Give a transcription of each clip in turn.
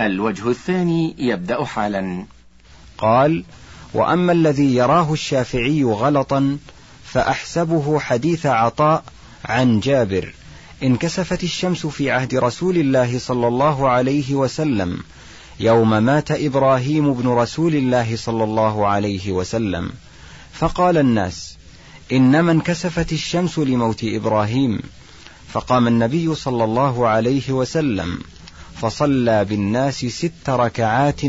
الوجه الثاني يبدأ حالا. قال وأما الذي يراه الشافعي غلطا فأحسبه حديث عطاء عن جابر. انكسفت الشمس في عهد رسول الله صلى الله عليه وسلم. يوم مات إبراهيم بن رسول الله صلى الله عليه وسلم. فقال الناس إنما انكسفت الشمس لموت إبراهيم. فقام النبي صلى الله عليه وسلم. فصلى بالناس ست ركعات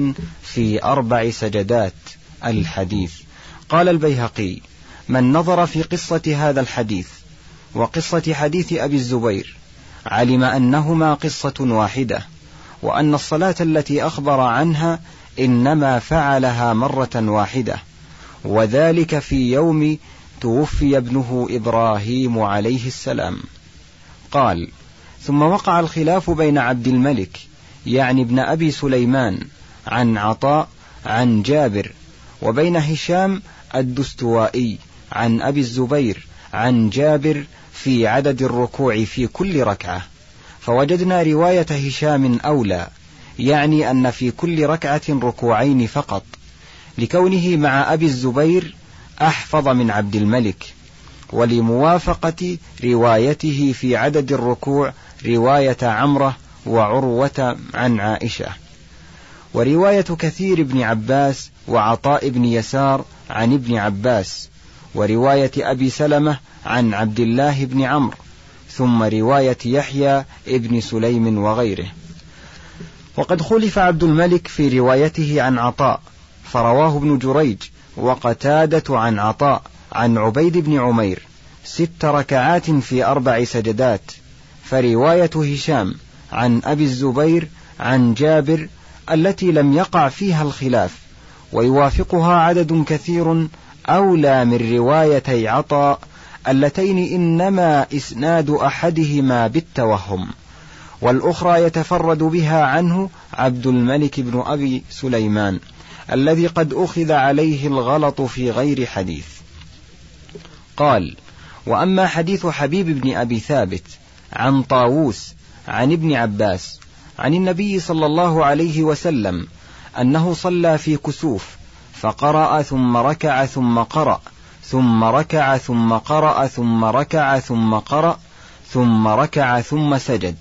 في أربع سجدات الحديث. قال البيهقي من نظر في قصة هذا الحديث وقصة حديث أبي الزبير علم أنهما قصة واحدة وأن الصلاة التي أخبر عنها إنما فعلها مرة واحدة وذلك في يوم توفي ابنه إبراهيم عليه السلام. قال ثم وقع الخلاف بين عبد الملك يعني ابن أبي سليمان عن عطاء عن جابر وبين هشام الدستوائي عن أبي الزبير عن جابر في عدد الركوع في كل ركعة. فوجدنا رواية هشام أولى يعني أن في كل ركعة ركوعين فقط لكونه مع أبي الزبير أحفظ من عبد الملك ولموافقة روايته في عدد الركوع رواية عمرة وعروة عن عائشة. ورواية كثير بن عباس وعطاء بن يسار عن ابن عباس. ورواية أبي سلمة عن عبد الله بن عمرو. ثم رواية يحيى ابن سليم وغيره. وقد خلف عبد الملك في روايته عن عطاء فرواه ابن جريج وقتادة عن عطاء عن عبيد بن عمير. ست ركعات في أربع سجدات. فرواية هشام عن أبي الزبير عن جابر التي لم يقع فيها الخلاف ويوافقها عدد كثير أولى من روايتي عطاء اللتين إنما إسناد أحدهما بالتوهم والأخرى يتفرد بها عنه عبد الملك بن أبي سليمان الذي قد أخذ عليه الغلط في غير حديث. قال وأما حديث حبيب بن أبي ثابت عن طاووس عن ابن عباس عن النبي صلى الله عليه وسلم أنه صلى في كسوف فقرأ ثم ركع ثم قرأ ثم ركع ثم قرأ ثم ركع ثم قرأ ثم ركع ثم سجد.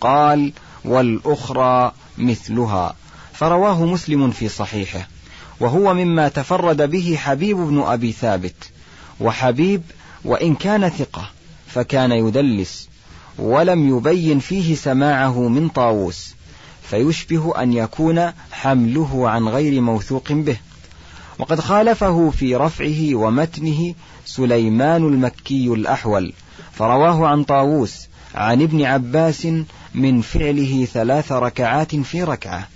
قال والأخرى مثلها. فرواه مسلم في صحيحه وهو مما تفرد به حبيب بن أبي ثابت وحبيب وإن كان ثقة فكان يدلس. ولم يبين فيه سماعه من طاووس فيشبه أن يكون حمله عن غير موثوق به. وقد خالفه في رفعه ومتنه سليمان المكي الأحول فرواه عن طاووس عن ابن عباس من فعله ثلاث ركعات في ركعة.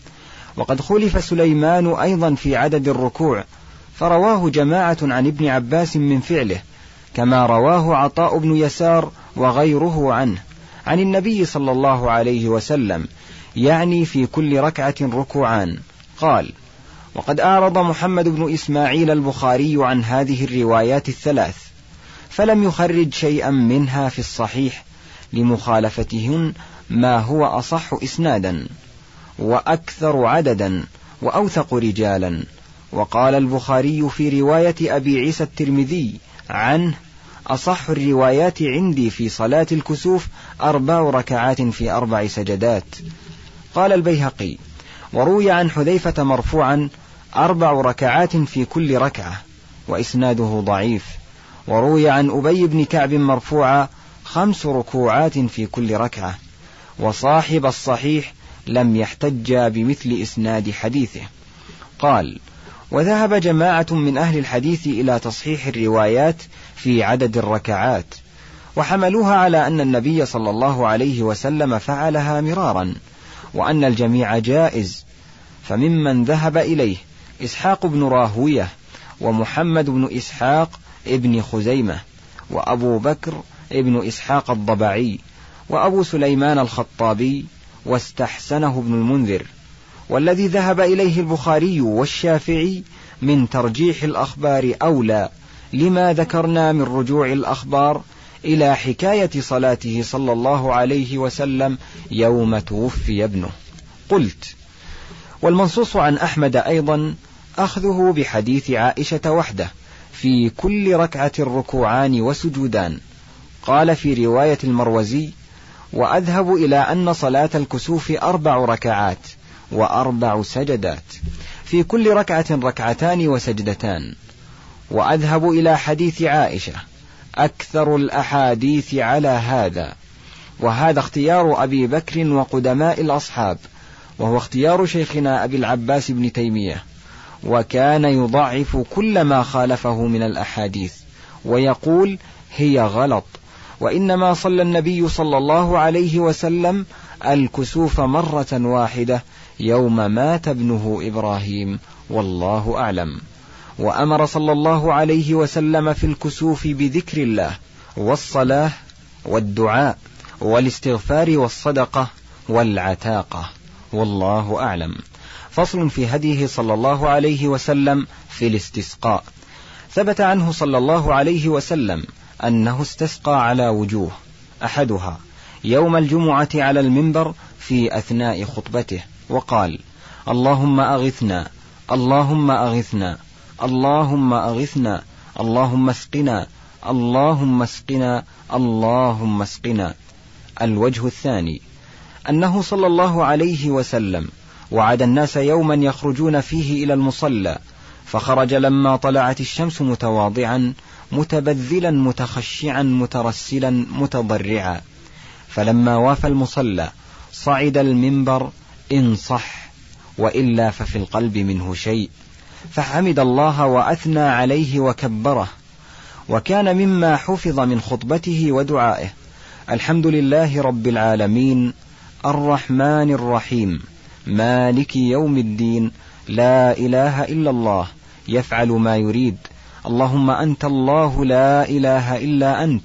وقد خلف سليمان أيضا في عدد الركوع فرواه جماعة عن ابن عباس من فعله كما رواه عطاء بن يسار وغيره عنه. عن النبي صلى الله عليه وسلم يعني في كل ركعة ركوعان. قال وقد أعرض محمد بن إسماعيل البخاري عن هذه الروايات الثلاث فلم يخرج شيئا منها في الصحيح لمخالفتهن ما هو أصح إسنادا وأكثر عددا وأوثق رجالا. وقال البخاري في رواية أبي عيسى الترمذي عنه أصح الروايات عندي في صلاة الكسوف أربع ركعات في أربع سجدات. قال البيهقي وروي عن حذيفة مرفوعا أربع ركعات في كل ركعة وإسناده ضعيف. وروي عن أبي بن كعب مرفوعا خمس ركوعات في كل ركعة وصاحب الصحيح لم يحتج بمثل إسناد حديثه. قال وذهب جماعة من أهل الحديث إلى تصحيح الروايات في عدد الركعات وحملوها على أن النبي صلى الله عليه وسلم فعلها مرارا وأن الجميع جائز فممن ذهب إليه إسحاق بن راهوية ومحمد بن إسحاق ابن خزيمة وأبو بكر ابن إسحاق الضبعي وأبو سليمان الخطابي واستحسنه ابن المنذر والذي ذهب إليه البخاري والشافعي من ترجيح الأخبار أولى لما ذكرنا من رجوع الأخبار إلى حكاية صلاته صلى الله عليه وسلم يوم توفي ابنه. قلت والمنصوص عن أحمد أيضا أخذه بحديث عائشة وحده في كل ركعة ركوعان وسجودان. قال في رواية المروزي وأذهب إلى أن صلاة الكسوف أربع ركعات وأربع سجدات في كل ركعة ركعتان وسجدتان. وأذهب إلى حديث عائشة. أكثر الأحاديث على هذا. وهذا اختيار أبي بكر وقدماء الأصحاب. وهو اختيار شيخنا أبي العباس بن تيمية. وكان يضعف كل ما خالفه من الأحاديث. ويقول هي غلط. وإنما صلى النبي صلى الله عليه وسلم الكسوف مرة واحدة يوم مات ابنه إبراهيم. والله أعلم. وأمر صلى الله عليه وسلم في الكسوف بذكر الله والصلاة والدعاء والاستغفار والصدقة والعتاقة. والله أعلم. فصل في هديه صلى الله عليه وسلم في الاستسقاء. ثبت عنه صلى الله عليه وسلم أنه استسقى على وجوه أحدها يوم الجمعة على المنبر في أثناء خطبته وقال اللهم أغثنا اللهم أغثنا اللهم أغثنا اللهم اسقنا اللهم اسقنا اللهم اسقنا. الوجه الثاني أنه صلى الله عليه وسلم وعد الناس يوما يخرجون فيه إلى المصلى فخرج لما طلعت الشمس متواضعا متبذلا متخشعا مترسلا متضرعا. فلما وافى المصلى صعد المنبر إن صح وإلا ففي القلب منه شيء. فحمد الله وأثنى عليه وكبره وكان مما حفظ من خطبته ودعائه. الحمد لله رب العالمين الرحمن الرحيم مالك يوم الدين لا إله إلا الله يفعل ما يريد. اللهم أنت الله لا إله إلا أنت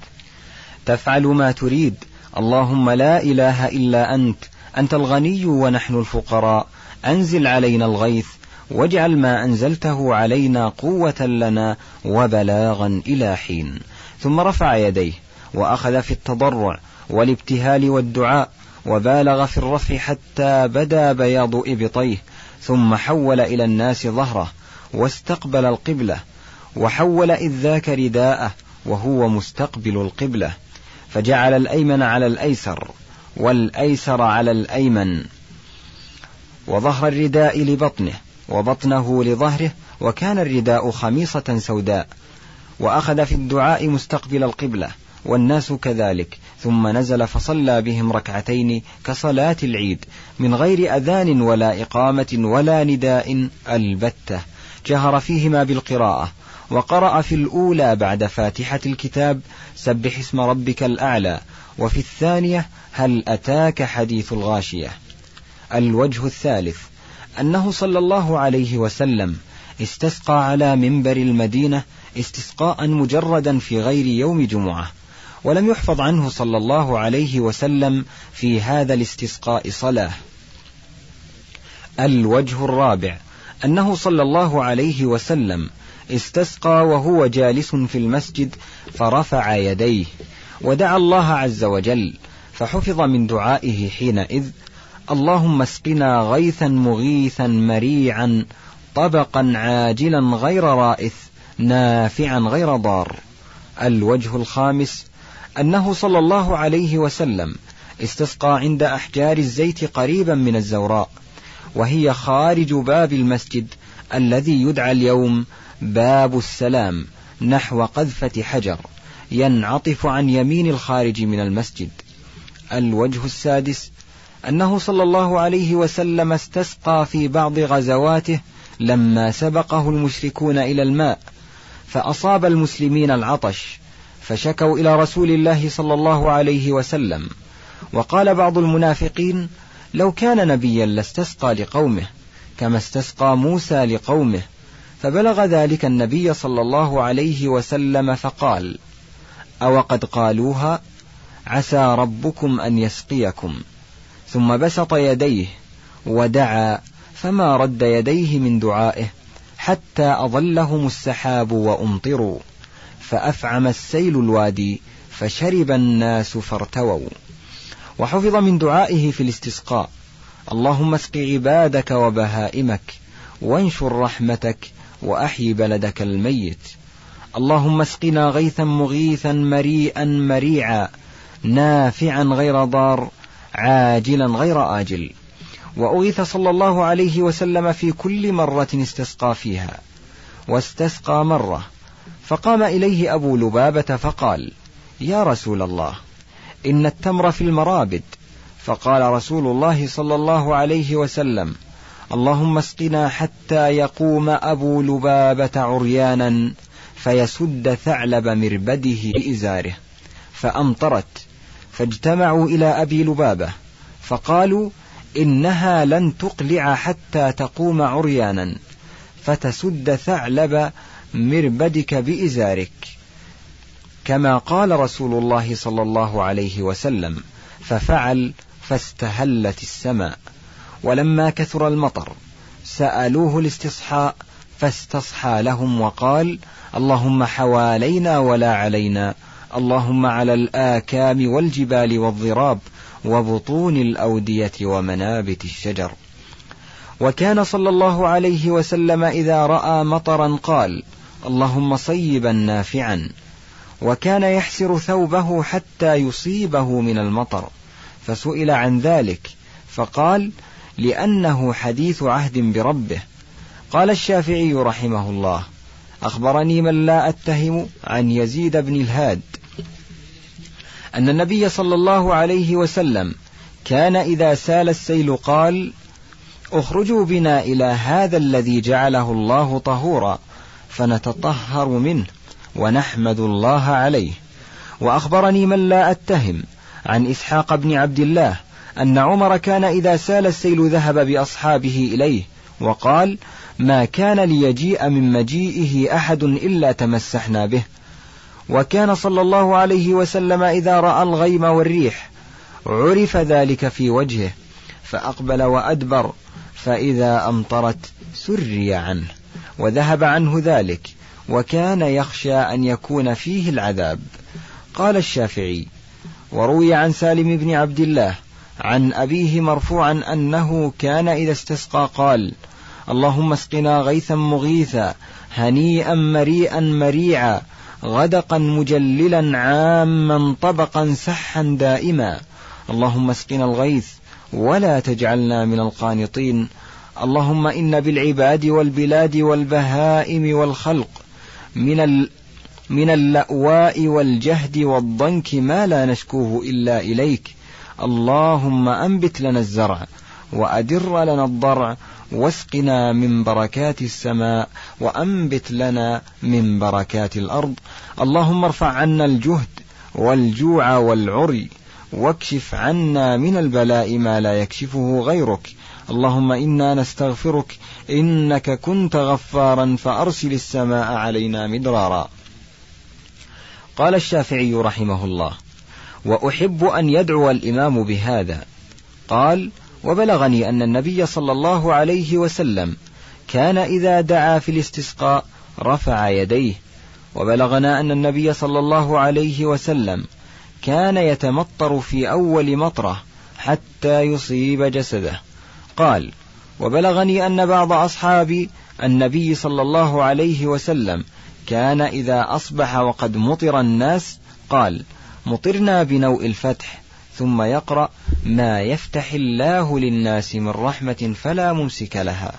تفعل ما تريد. اللهم لا إله إلا أنت أنت الغني ونحن الفقراء أنزل علينا الغيث واجعل ما أنزلته علينا قوة لنا وبلاغا إلى حين. ثم رفع يديه وأخذ في التضرع والابتهال والدعاء وبالغ في الرفع حتى بدا بياض إبطيه. ثم حول إلى الناس ظهره واستقبل القبلة وحول إذ ذاك رداءه وهو مستقبل القبلة. فجعل الأيمن على الأيسر والأيسر على الأيمن وظهر الرداء لبطنه وبطنه لظهره وكان الرداء خميصة سوداء. وأخذ في الدعاء مستقبل القبلة والناس كذلك. ثم نزل فصلى بهم ركعتين كصلاة العيد من غير أذان ولا إقامة ولا نداء البتة. جهر فيهما بالقراءة. وقرأ في الأولى بعد فاتحة الكتاب سبح اسم ربك الأعلى. وفي الثانية هل أتاك حديث الغاشية؟ الوجه الثالث أنه صلى الله عليه وسلم استسقى على منبر المدينة استسقاء مجردا في غير يوم جمعة ولم يحفظ عنه صلى الله عليه وسلم في هذا الاستسقاء صلاة. الوجه الرابع أنه صلى الله عليه وسلم استسقى وهو جالس في المسجد فرفع يديه ودعا الله عز وجل فحفظ من دعائه حينئذ اللهم اسقنا غيثا مغيثا مريعا طبقا عاجلا غير رائث نافعا غير ضار. الوجه الخامس أنه صلى الله عليه وسلم استسقى عند أحجار الزيت قريبا من الزوراء وهي خارج باب المسجد الذي يدعى اليوم باب السلام نحو قذفة حجر ينعطف عن يمين الخارج من المسجد. الوجه السادس أنه صلى الله عليه وسلم استسقى في بعض غزواته لما سبقه المشركون إلى الماء فأصاب المسلمين العطش فشكوا إلى رسول الله صلى الله عليه وسلم. وقال بعض المنافقين لو كان نبيا لاستسقى لقومه كما استسقى موسى لقومه فبلغ ذلك النبي صلى الله عليه وسلم فقال أو قد قالوها عسى ربكم أن يسقيكم. ثم بسط يديه ودعا فما رد يديه من دعائه حتى أظلهم السحاب وأمطروا فأفعم السيل الوادي فشرب الناس فارتووا. وحفظ من دعائه في الاستسقاء اللهم اسق عبادك وبهائمك وانشر رحمتك وأحي بلدك الميت. اللهم اسقنا غيثا مغيثا مريئا مريعا نافعا غير ضار عاجلا غير آجل. وأغيث صلى الله عليه وسلم في كل مرة استسقى فيها. واستسقى مرة. فقام إليه أبو لبابة فقال يا رسول الله إن التمر في المرابد. فقال رسول الله صلى الله عليه وسلم اللهم اسقنا حتى يقوم أبو لبابة عريانا فيسد ثعلب مربده بإزاره فأمطرت. فاجتمعوا إلى أبي لبابة فقالوا إنها لن تقلع حتى تقوم عريانا فتسد ثعلب مربدك بإزارك. كما قال رسول الله صلى الله عليه وسلم ففعل فاستهلت السماء. ولما كثر المطر سألوه الاستصحاء فاستصحى لهم وقال اللهم حوالينا ولا علينا اللهم على الآكام والجبال والضراب وبطون الأودية ومنابت الشجر. وكان صلى الله عليه وسلم إذا رأى مطرا قال اللهم صيبا نافعا. وكان يحسر ثوبه حتى يصيبه من المطر. فسئل عن ذلك فقال لأنه حديث عهد بربه. قال الشافعي رحمه الله أخبرني من لا أتهم عن يزيد بن الهاد. أن النبي صلى الله عليه وسلم كان إذا سال السيل قال اخرجوا بنا إلى هذا الذي جعله الله طهورا فنتطهر منه ونحمد الله عليه. وأخبرني من لا أتهم عن إسحاق بن عبد الله أن عمر كان إذا سال السيل ذهب بأصحابه إليه وقال ما كان ليجيء من مجيئه أحد إلا تمسحنا به. وكان صلى الله عليه وسلم إذا رأى الغيم والريح عرف ذلك في وجهه فأقبل وأدبر فإذا أمطرت سري عنه وذهب عنه ذلك وكان يخشى أن يكون فيه العذاب. قال الشافعي وروي عن سالم بن عبد الله عن أبيه مرفوعا أنه كان إذا استسقى قال اللهم اسقنا غيثا مغيثا هنيئا مريئا مريعا غدقا مجللا عاما طبقا سحا دائما. اللهم اسقنا الغيث ولا تجعلنا من القانطين. اللهم إن بالعباد والبلاد والبهائم والخلق من من اللأواء والجهد والضنك ما لا نشكوه إلا إليك. اللهم أنبت لنا الزرع وأدر لنا الضرع واسقنا من بركات السماء وأنبت لنا من بركات الأرض. اللهم ارفع عنا الجهد والجوع والعري واكشف عنا من البلاء ما لا يكشفه غيرك. اللهم إنا نستغفرك إنك كنت غفارا فأرسل السماء علينا مدرارا. قال الشافعي رحمه الله وأحب أن يدعو الإمام بهذا. قال وبلغني أن النبي صلى الله عليه وسلم كان إذا دعا في الاستسقاء رفع يديه. وبلغنا أن النبي صلى الله عليه وسلم كان يتمطر في أول مطرة حتى يصيب جسده. قال وبلغني أن بعض أصحاب النبي صلى الله عليه وسلم كان إذا أصبح وقد مطر الناس قال مطرنا بنوء الفتح. ثم يقرأ ما يفتح الله للناس من رحمة فلا ممسك لها.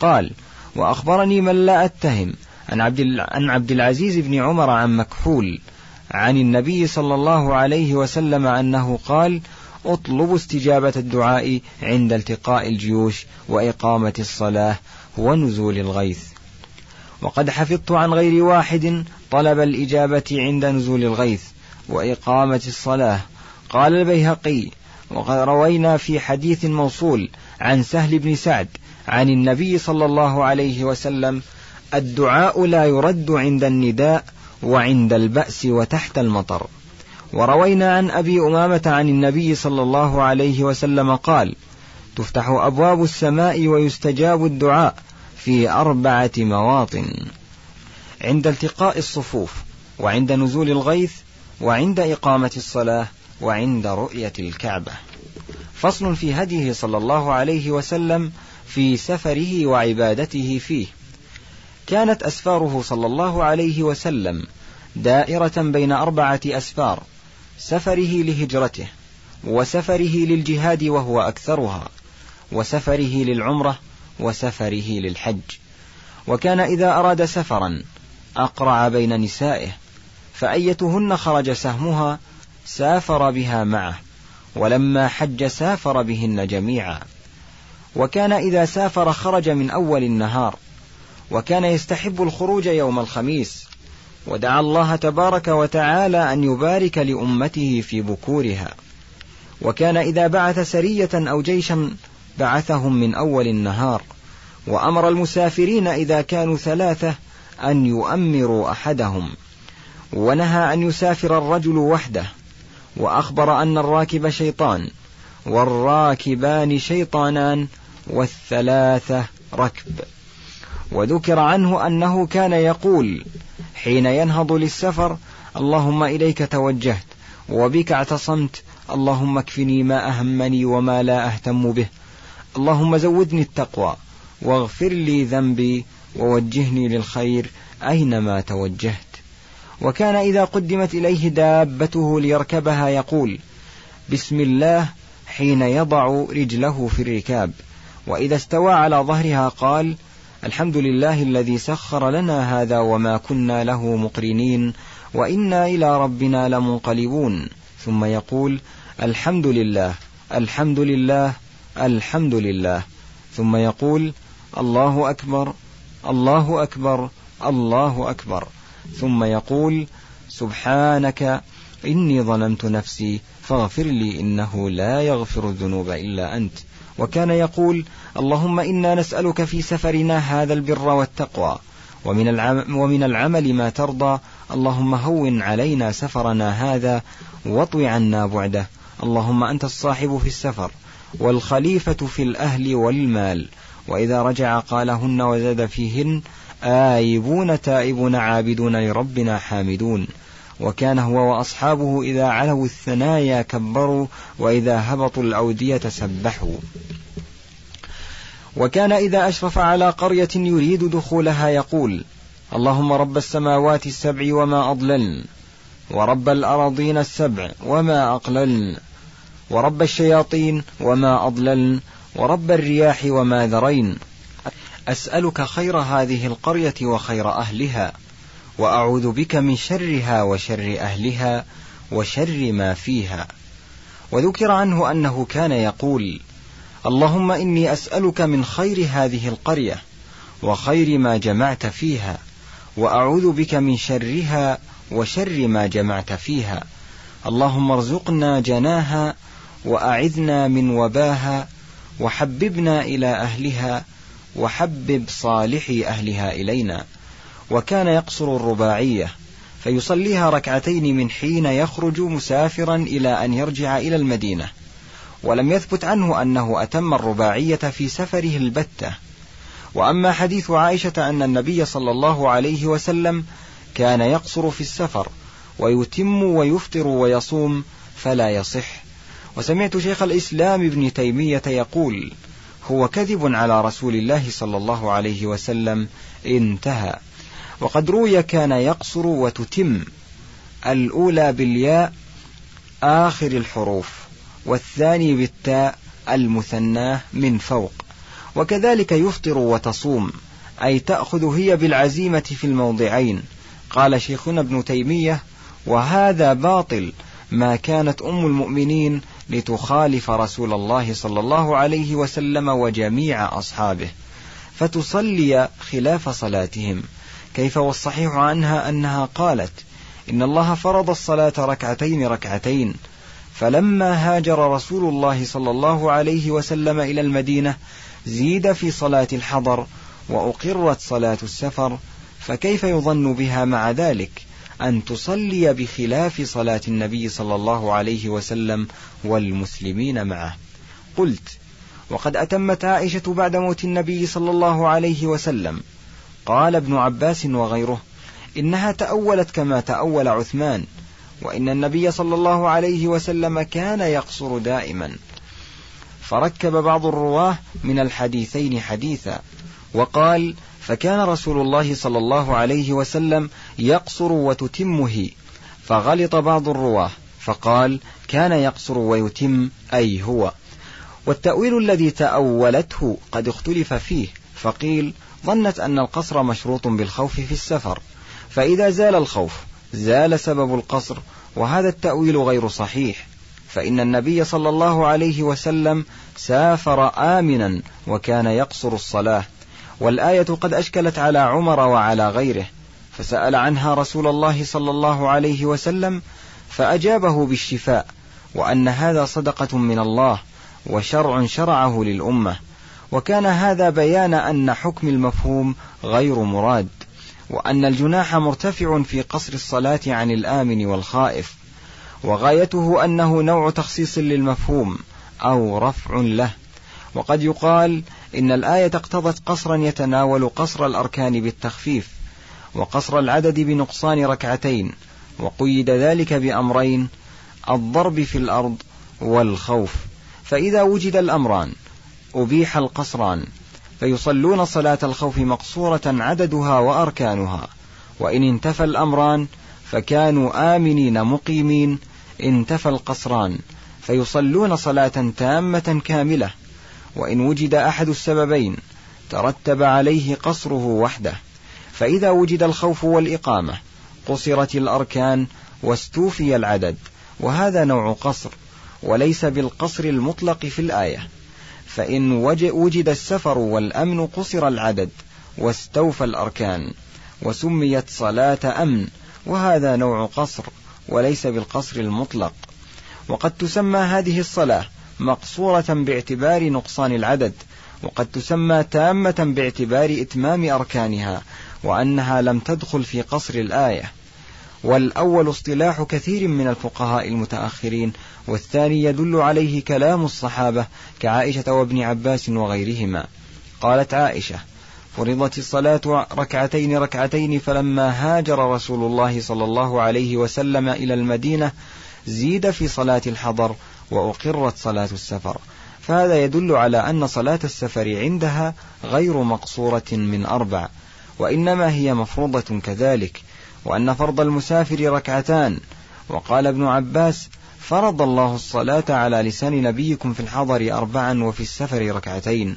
قال وأخبرني من لا أتهم عن عبد, عن عبد العزيز بن عمر عن مكحول عن النبي صلى الله عليه وسلم أنه قال اطلبوا استجابة الدعاء عند التقاء الجيوش وإقامة الصلاة ونزول الغيث. وقد حفظت عن غير واحد طلب الإجابة عند نزول الغيث وإقامة الصلاة قال البيهقي وقد روينا في حديث موصول عن سهل بن سعد عن النبي صلى الله عليه وسلم الدعاء لا يرد عند النداء وعند البأس وتحت المطر وروينا عن أبي أمامة عن النبي صلى الله عليه وسلم قال تفتح أبواب السماء ويستجاب الدعاء في أربعة مواطن عند التقاء الصفوف وعند نزول الغيث وعند إقامة الصلاة وعند رؤية الكعبة. فصل في هديه صلى الله عليه وسلم في سفره وعبادته فيه. كانت أسفاره صلى الله عليه وسلم دائرة بين أربعة أسفار سفره لهجرته وسفره للجهاد وهو أكثرها وسفره للعمرة وسفره للحج. وكان إذا أراد سفرا أقرع بين نسائه فأيتهن خرج سهمها سافر بها معه ولما حج سافر بهن جميعا. وكان إذا سافر خرج من أول النهار وكان يستحب الخروج يوم الخميس. ودعا الله تبارك وتعالى أن يبارك لأمته في بكورها. وكان إذا بعث سرية أو جيشا بعثهم من أول النهار. وأمر المسافرين إذا كانوا ثلاثة أن يؤمروا أحدهم. ونهى أن يسافر الرجل وحده. وأخبر أن الراكب شيطان والراكبان شيطانان والثلاثة ركب. وذكر عنه أنه كان يقول حين ينهض للسفر اللهم إليك توجهت وبك اعتصمت اللهم اكفني ما أهمني وما لا أهتم به. اللهم زودني التقوى واغفر لي ذنبي ووجهني للخير أينما توجهت. وكان إذا قدمت إليه دابته ليركبها يقول بسم الله حين يضع رجله في الركاب. وإذا استوى على ظهرها قال الحمد لله الذي سخر لنا هذا وما كنا له مقرنين وإنا إلى ربنا لمنقلبون. ثم يقول الحمد لله الحمد لله الحمد لله. ثم يقول الله أكبر الله أكبر الله أكبر. ثم يقول سبحانك إني ظلمت نفسي فاغفر لي إنه لا يغفر الذنوب إلا أنت. وكان يقول اللهم إنا نسألك في سفرنا هذا البر والتقوى. ومن العمل, ومن العمل ما ترضى اللهم هون علينا سفرنا هذا واطو عنا بعده. اللهم أنت الصاحب في السفر والخليفة في الأهل والمال. وإذا رجع قالهن وزاد فيهن آيبون تائبون عابدون لربنا حامدون. وكان هو وأصحابه إذا علوا الثنايا كبروا وإذا هبطوا الأودية سبحوا. وكان إذا أشرف على قرية يريد دخولها يقول اللهم رب السماوات السبع وما أضللن ورب الأراضين السبع وما أقللن ورب الشياطين وما أضللن ورب الرياح وما ذرين. أسألك خير هذه القرية وخير أهلها وأعوذ بك من شرها وشر أهلها وشر ما فيها. وذكر عنه أنه كان يقول اللهم إني أسألك من خير هذه القرية وخير ما جمعت فيها وأعوذ بك من شرها وشر ما جمعت فيها. اللهم ارزقنا جناها وأعذنا من وباها وحببنا إلى أهلها وحبب صالحي أهلها إلينا. وكان يقصر الرباعية فيصليها ركعتين من حين يخرج مسافرا إلى أن يرجع إلى المدينة. ولم يثبت عنه أنه أتم الرباعية في سفره البتة. وأما حديث عائشة أن النبي صلى الله عليه وسلم كان يقصر في السفر ويتم ويفطر ويصوم فلا يصح. وسمعت شيخ الإسلام ابن تيمية يقول هو كذب على رسول الله صلى الله عليه وسلم انتهى. وقد روي كان يقصر وتتم الأولى بالياء آخر الحروف والثاني بالتاء المثناه من فوق. وكذلك يفطر وتصوم أي تأخذ هي بالعزيمة في الموضعين. قال شيخنا ابن تيمية وهذا باطل ما كانت أم المؤمنين لتخالف رسول الله صلى الله عليه وسلم وجميع أصحابه فتصلي خلاف صلاتهم. كيف والصحيح عنها أنها قالت إن الله فرض الصلاة ركعتين ركعتين فلما هاجر رسول الله صلى الله عليه وسلم إلى المدينة زيد في صلاة الحضر وأقرت صلاة السفر فكيف يظن بها مع ذلك؟ أن تصلي بخلاف صلاة النبي صلى الله عليه وسلم والمسلمين معه. قلت وقد أتمت عائشة بعد موت النبي صلى الله عليه وسلم. قال ابن عباس وغيره إنها تأولت كما تأول عثمان وإن النبي صلى الله عليه وسلم كان يقصر دائما. فركب بعض الرواة من الحديثين حديثا وقال فكان رسول الله صلى الله عليه وسلم يقصر وتتمه. فغلط بعض الرواة فقال كان يقصر ويتم أي هو. والتأويل الذي تأولته قد اختلف فيه فقيل ظنت أن القصر مشروط بالخوف في السفر. فإذا زال الخوف زال سبب القصر وهذا التأويل غير صحيح. فإن النبي صلى الله عليه وسلم سافر آمنا وكان يقصر الصلاة. والآية قد أشكلت على عمر وعلى غيره. فسأل عنها رسول الله صلى الله عليه وسلم فأجابه بالشفاء وأن هذا صدقة من الله وشرع شرعه للأمة وكان هذا بيان أن حكم المفهوم غير مراد وأن الجناح مرتفع في قصر الصلاة عن الآمن والخائف وغايته أنه نوع تخصيص للمفهوم أو رفع له. وقد يقال إن الآية اقتضت قصرا يتناول قصر الأركان بالتخفيف وقصر العدد بنقصان ركعتين وقيد ذلك بأمرين الضرب في الأرض والخوف. فإذا وجد الأمران أبيح القصران فيصلون صلاة الخوف مقصورة عددها وأركانها. وإن انتفى الأمران فكانوا آمنين مقيمين. انتفى القصران فيصلون صلاة تامة كاملة. وإن وجد أحد السببين ترتب عليه قصره وحده. فإذا وجد الخوف والإقامة قصرت الأركان واستوفي العدد وهذا نوع قصر وليس بالقصر المطلق في الآية. فإن وجد السفر والأمن قصر العدد واستوفى الأركان وسميت صلاة أمن وهذا نوع قصر وليس بالقصر المطلق. وقد تسمى هذه الصلاة مقصورة باعتبار نقصان العدد وقد تسمى تامة باعتبار إتمام أركانها وأنها لم تدخل في قصر الآية. والأول اصطلاح كثير من الفقهاء المتأخرين والثاني يدل عليه كلام الصحابة كعائشة وابن عباس وغيرهما. قالت عائشة فرضت الصلاة ركعتين ركعتين فلما هاجر رسول الله صلى الله عليه وسلم إلى المدينة زيد في صلاة الحضر وأقرت صلاة السفر. فهذا يدل على أن صلاة السفر عندها غير مقصورة من أربع. وإنما هي مفروضة كذلك وأن فرض المسافر ركعتان. وقال ابن عباس فرض الله الصلاة على لسان نبيكم في الحضر أربعا وفي السفر ركعتين.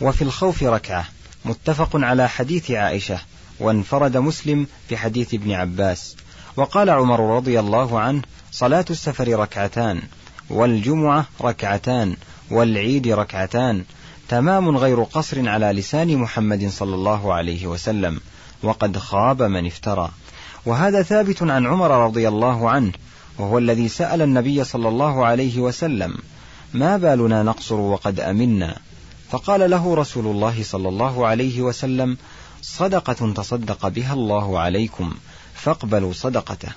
وفي الخوف ركعة متفق على حديث عائشة وانفرد مسلم في حديث ابن عباس. وقال عمر رضي الله عنه صلاة السفر ركعتان والجمعة ركعتان والعيد ركعتان تمام غير قصر على لسان محمد صلى الله عليه وسلم وقد خاب من افترى. وهذا ثابت عن عمر رضي الله عنه وهو الذي سأل النبي صلى الله عليه وسلم ما بالنا نقصر وقد أمنا؟ فقال له رسول الله صلى الله عليه وسلم صدقة تصدق بها الله عليكم فاقبلوا صدقته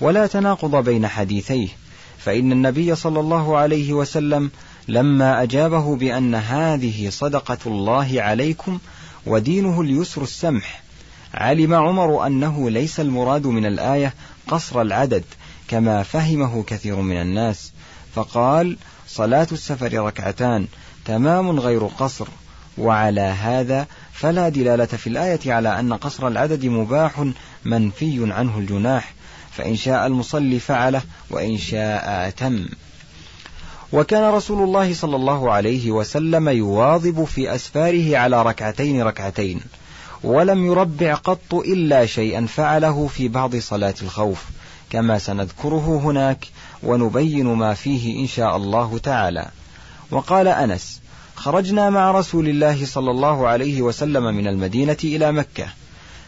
ولا تناقض بين حديثيه فإن النبي صلى الله عليه وسلم لما أجابه بأن هذه صدقة الله عليكم ودينه اليسر السمح علم عمر أنه ليس المراد من الآية قصر العدد كما فهمه كثير من الناس. فقال صلاة السفر ركعتان تمام غير قصر وعلى هذا فلا دلالة في الآية على أن قصر العدد مباح منفي عنه الجناح فإن شاء المصلي فعله وإن شاء أتم. وكان رسول الله صلى الله عليه وسلم يواظب في أسفاره على ركعتين ركعتين ولم يربع قط إلا شيئا فعله في بعض صلاة الخوف كما سنذكره هناك ونبين ما فيه إن شاء الله تعالى. وقال أنس خرجنا مع رسول الله صلى الله عليه وسلم من المدينة إلى مكة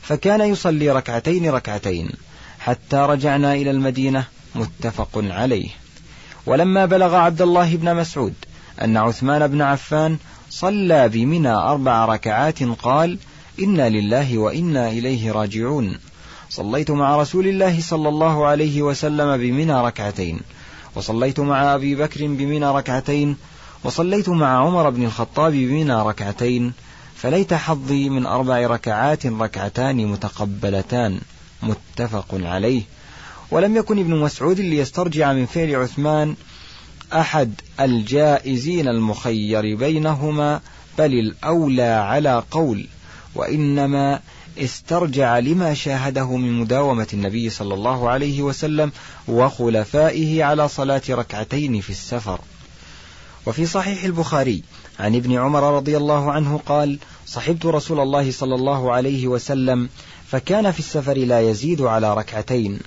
فكان يصلي ركعتين ركعتين حتى رجعنا إلى المدينة متفق عليه. ولما بلغ عبد الله بن مسعود أن عثمان بن عفان صلى بمنى أربع ركعات قال إنا لله وإنا إليه راجعون. صليت مع رسول الله صلى الله عليه وسلم بمنى ركعتين وصليت مع أبي بكر بمنى ركعتين وصليت مع عمر بن الخطاب بمنى ركعتين فليت حظي من أربع ركعات ركعتان متقبلتان. متفق عليه. ولم يكن ابن مسعود ليسترجع من فعل عثمان أحد الجائزين المخير بينهما بل الأولى على قول وإنما استرجع لما شاهده من مداومة النبي صلى الله عليه وسلم وخلفائه على صلاة ركعتين في السفر. وفي صحيح البخاري عن ابن عمر رضي الله عنه قال: صحبت رسول الله صلى الله عليه وسلم فكان في السفر لا يزيد على ركعتين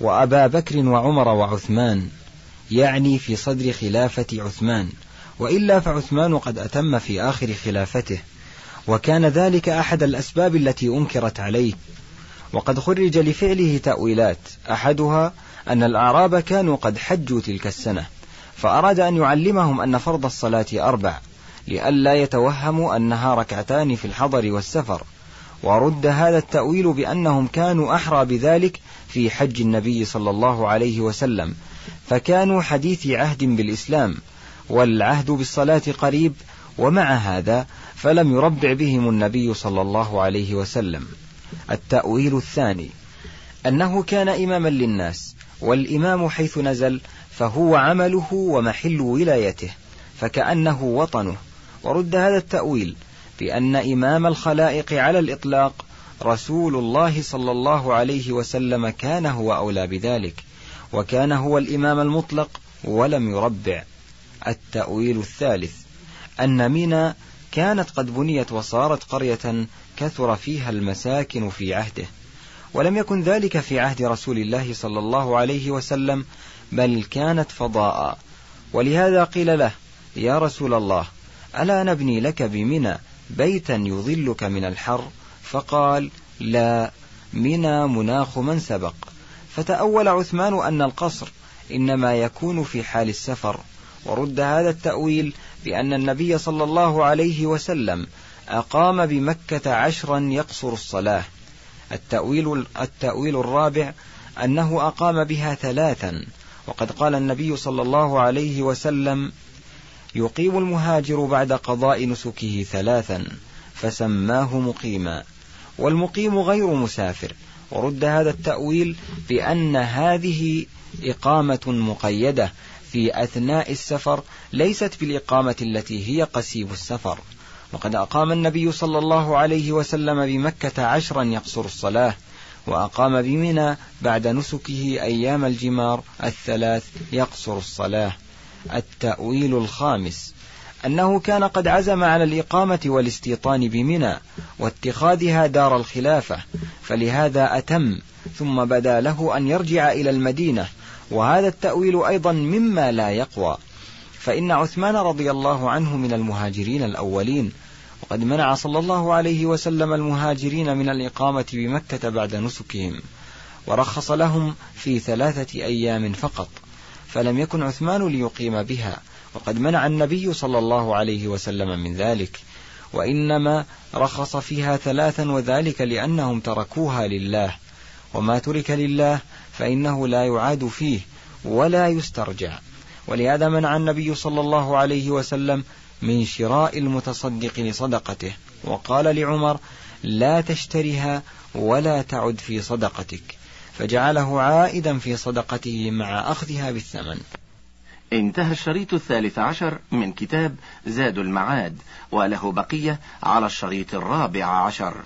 وأبا بكر وعمر وعثمان يعني في صدر خلافة عثمان وإلا فعثمان قد أتم في آخر خلافته وكان ذلك أحد الأسباب التي أنكرت عليه. وقد خرج لفعله تأويلات أحدها أن الأعراب كانوا قد حجوا تلك السنة فأراد أن يعلمهم أن فرض الصلاة أربع لئلا يتوهموا أنها ركعتان في الحضر والسفر. ورد هذا التأويل بأنهم كانوا أحرى بذلك في حج النبي صلى الله عليه وسلم فكانوا حديث عهد بالإسلام والعهد بالصلاة قريب ومع هذا فلم يربع بهم النبي صلى الله عليه وسلم. التأويل الثاني أنه كان إماما للناس والإمام حيث نزل فهو عمله ومحل ولايته فكأنه وطنه. ورد هذا التأويل بأن إمام الخلائق على الإطلاق رسول الله صلى الله عليه وسلم كان هو أولى بذلك وكان هو الإمام المطلق ولم يربع. التأويل الثالث أن منى كانت قد بنيت وصارت قرية كثر فيها المساكن في عهده. ولم يكن ذلك في عهد رسول الله صلى الله عليه وسلم بل كانت فضاء. ولهذا قيل له يا رسول الله ألا نبني لك بمنى بيتا يظلك من الحر؟ فقال لا منى مناخ من سبق. فتأول عثمان أن القصر إنما يكون في حال السفر. ورد هذا التأويل بأن النبي صلى الله عليه وسلم أقام بمكة عشرا يقصر الصلاة. التأويل, التأويل الرابع أنه أقام بها ثلاثا. وقد قال النبي صلى الله عليه وسلم يقيم المهاجر بعد قضاء نسكه ثلاثا فسماه مقيما. والمقيم غير مسافر. ورد هذا التأويل بأن هذه إقامة مقيدة في أثناء السفر ليست بالإقامة التي هي قسيب السفر. وقد أقام النبي صلى الله عليه وسلم بمكة عشرا يقصر الصلاة وأقام بمنى بعد نسكه أيام الجمار الثلاث يقصر الصلاة. التأويل الخامس أنه كان قد عزم على الإقامة والاستيطان بمنى واتخاذها دار الخلافة فلهذا أتم ثم بدا له أن يرجع إلى المدينة وهذا التأويل أيضا مما لا يقوى. فإن عثمان رضي الله عنه من المهاجرين الأولين وقد منع صلى الله عليه وسلم المهاجرين من الإقامة بمكة بعد نسكهم ورخص لهم في ثلاثة أيام فقط فلم يكن عثمان ليقيم بها. وقد منع النبي صلى الله عليه وسلم من ذلك وإنما رخص فيها ثلاثا وذلك لأنهم تركوها لله وما ترك لله فإنه لا يعاد فيه ولا يسترجع. ولهذا منع النبي صلى الله عليه وسلم من شراء المتصدق لصدقته وقال لعمر لا تشتريها ولا تعد في صدقتك فجعله عائدا في صدقته مع أخذها بالثمن. انتهى الشريط الثالث عشر من كتاب زاد المعاد وله بقية على الشريط الرابع عشر.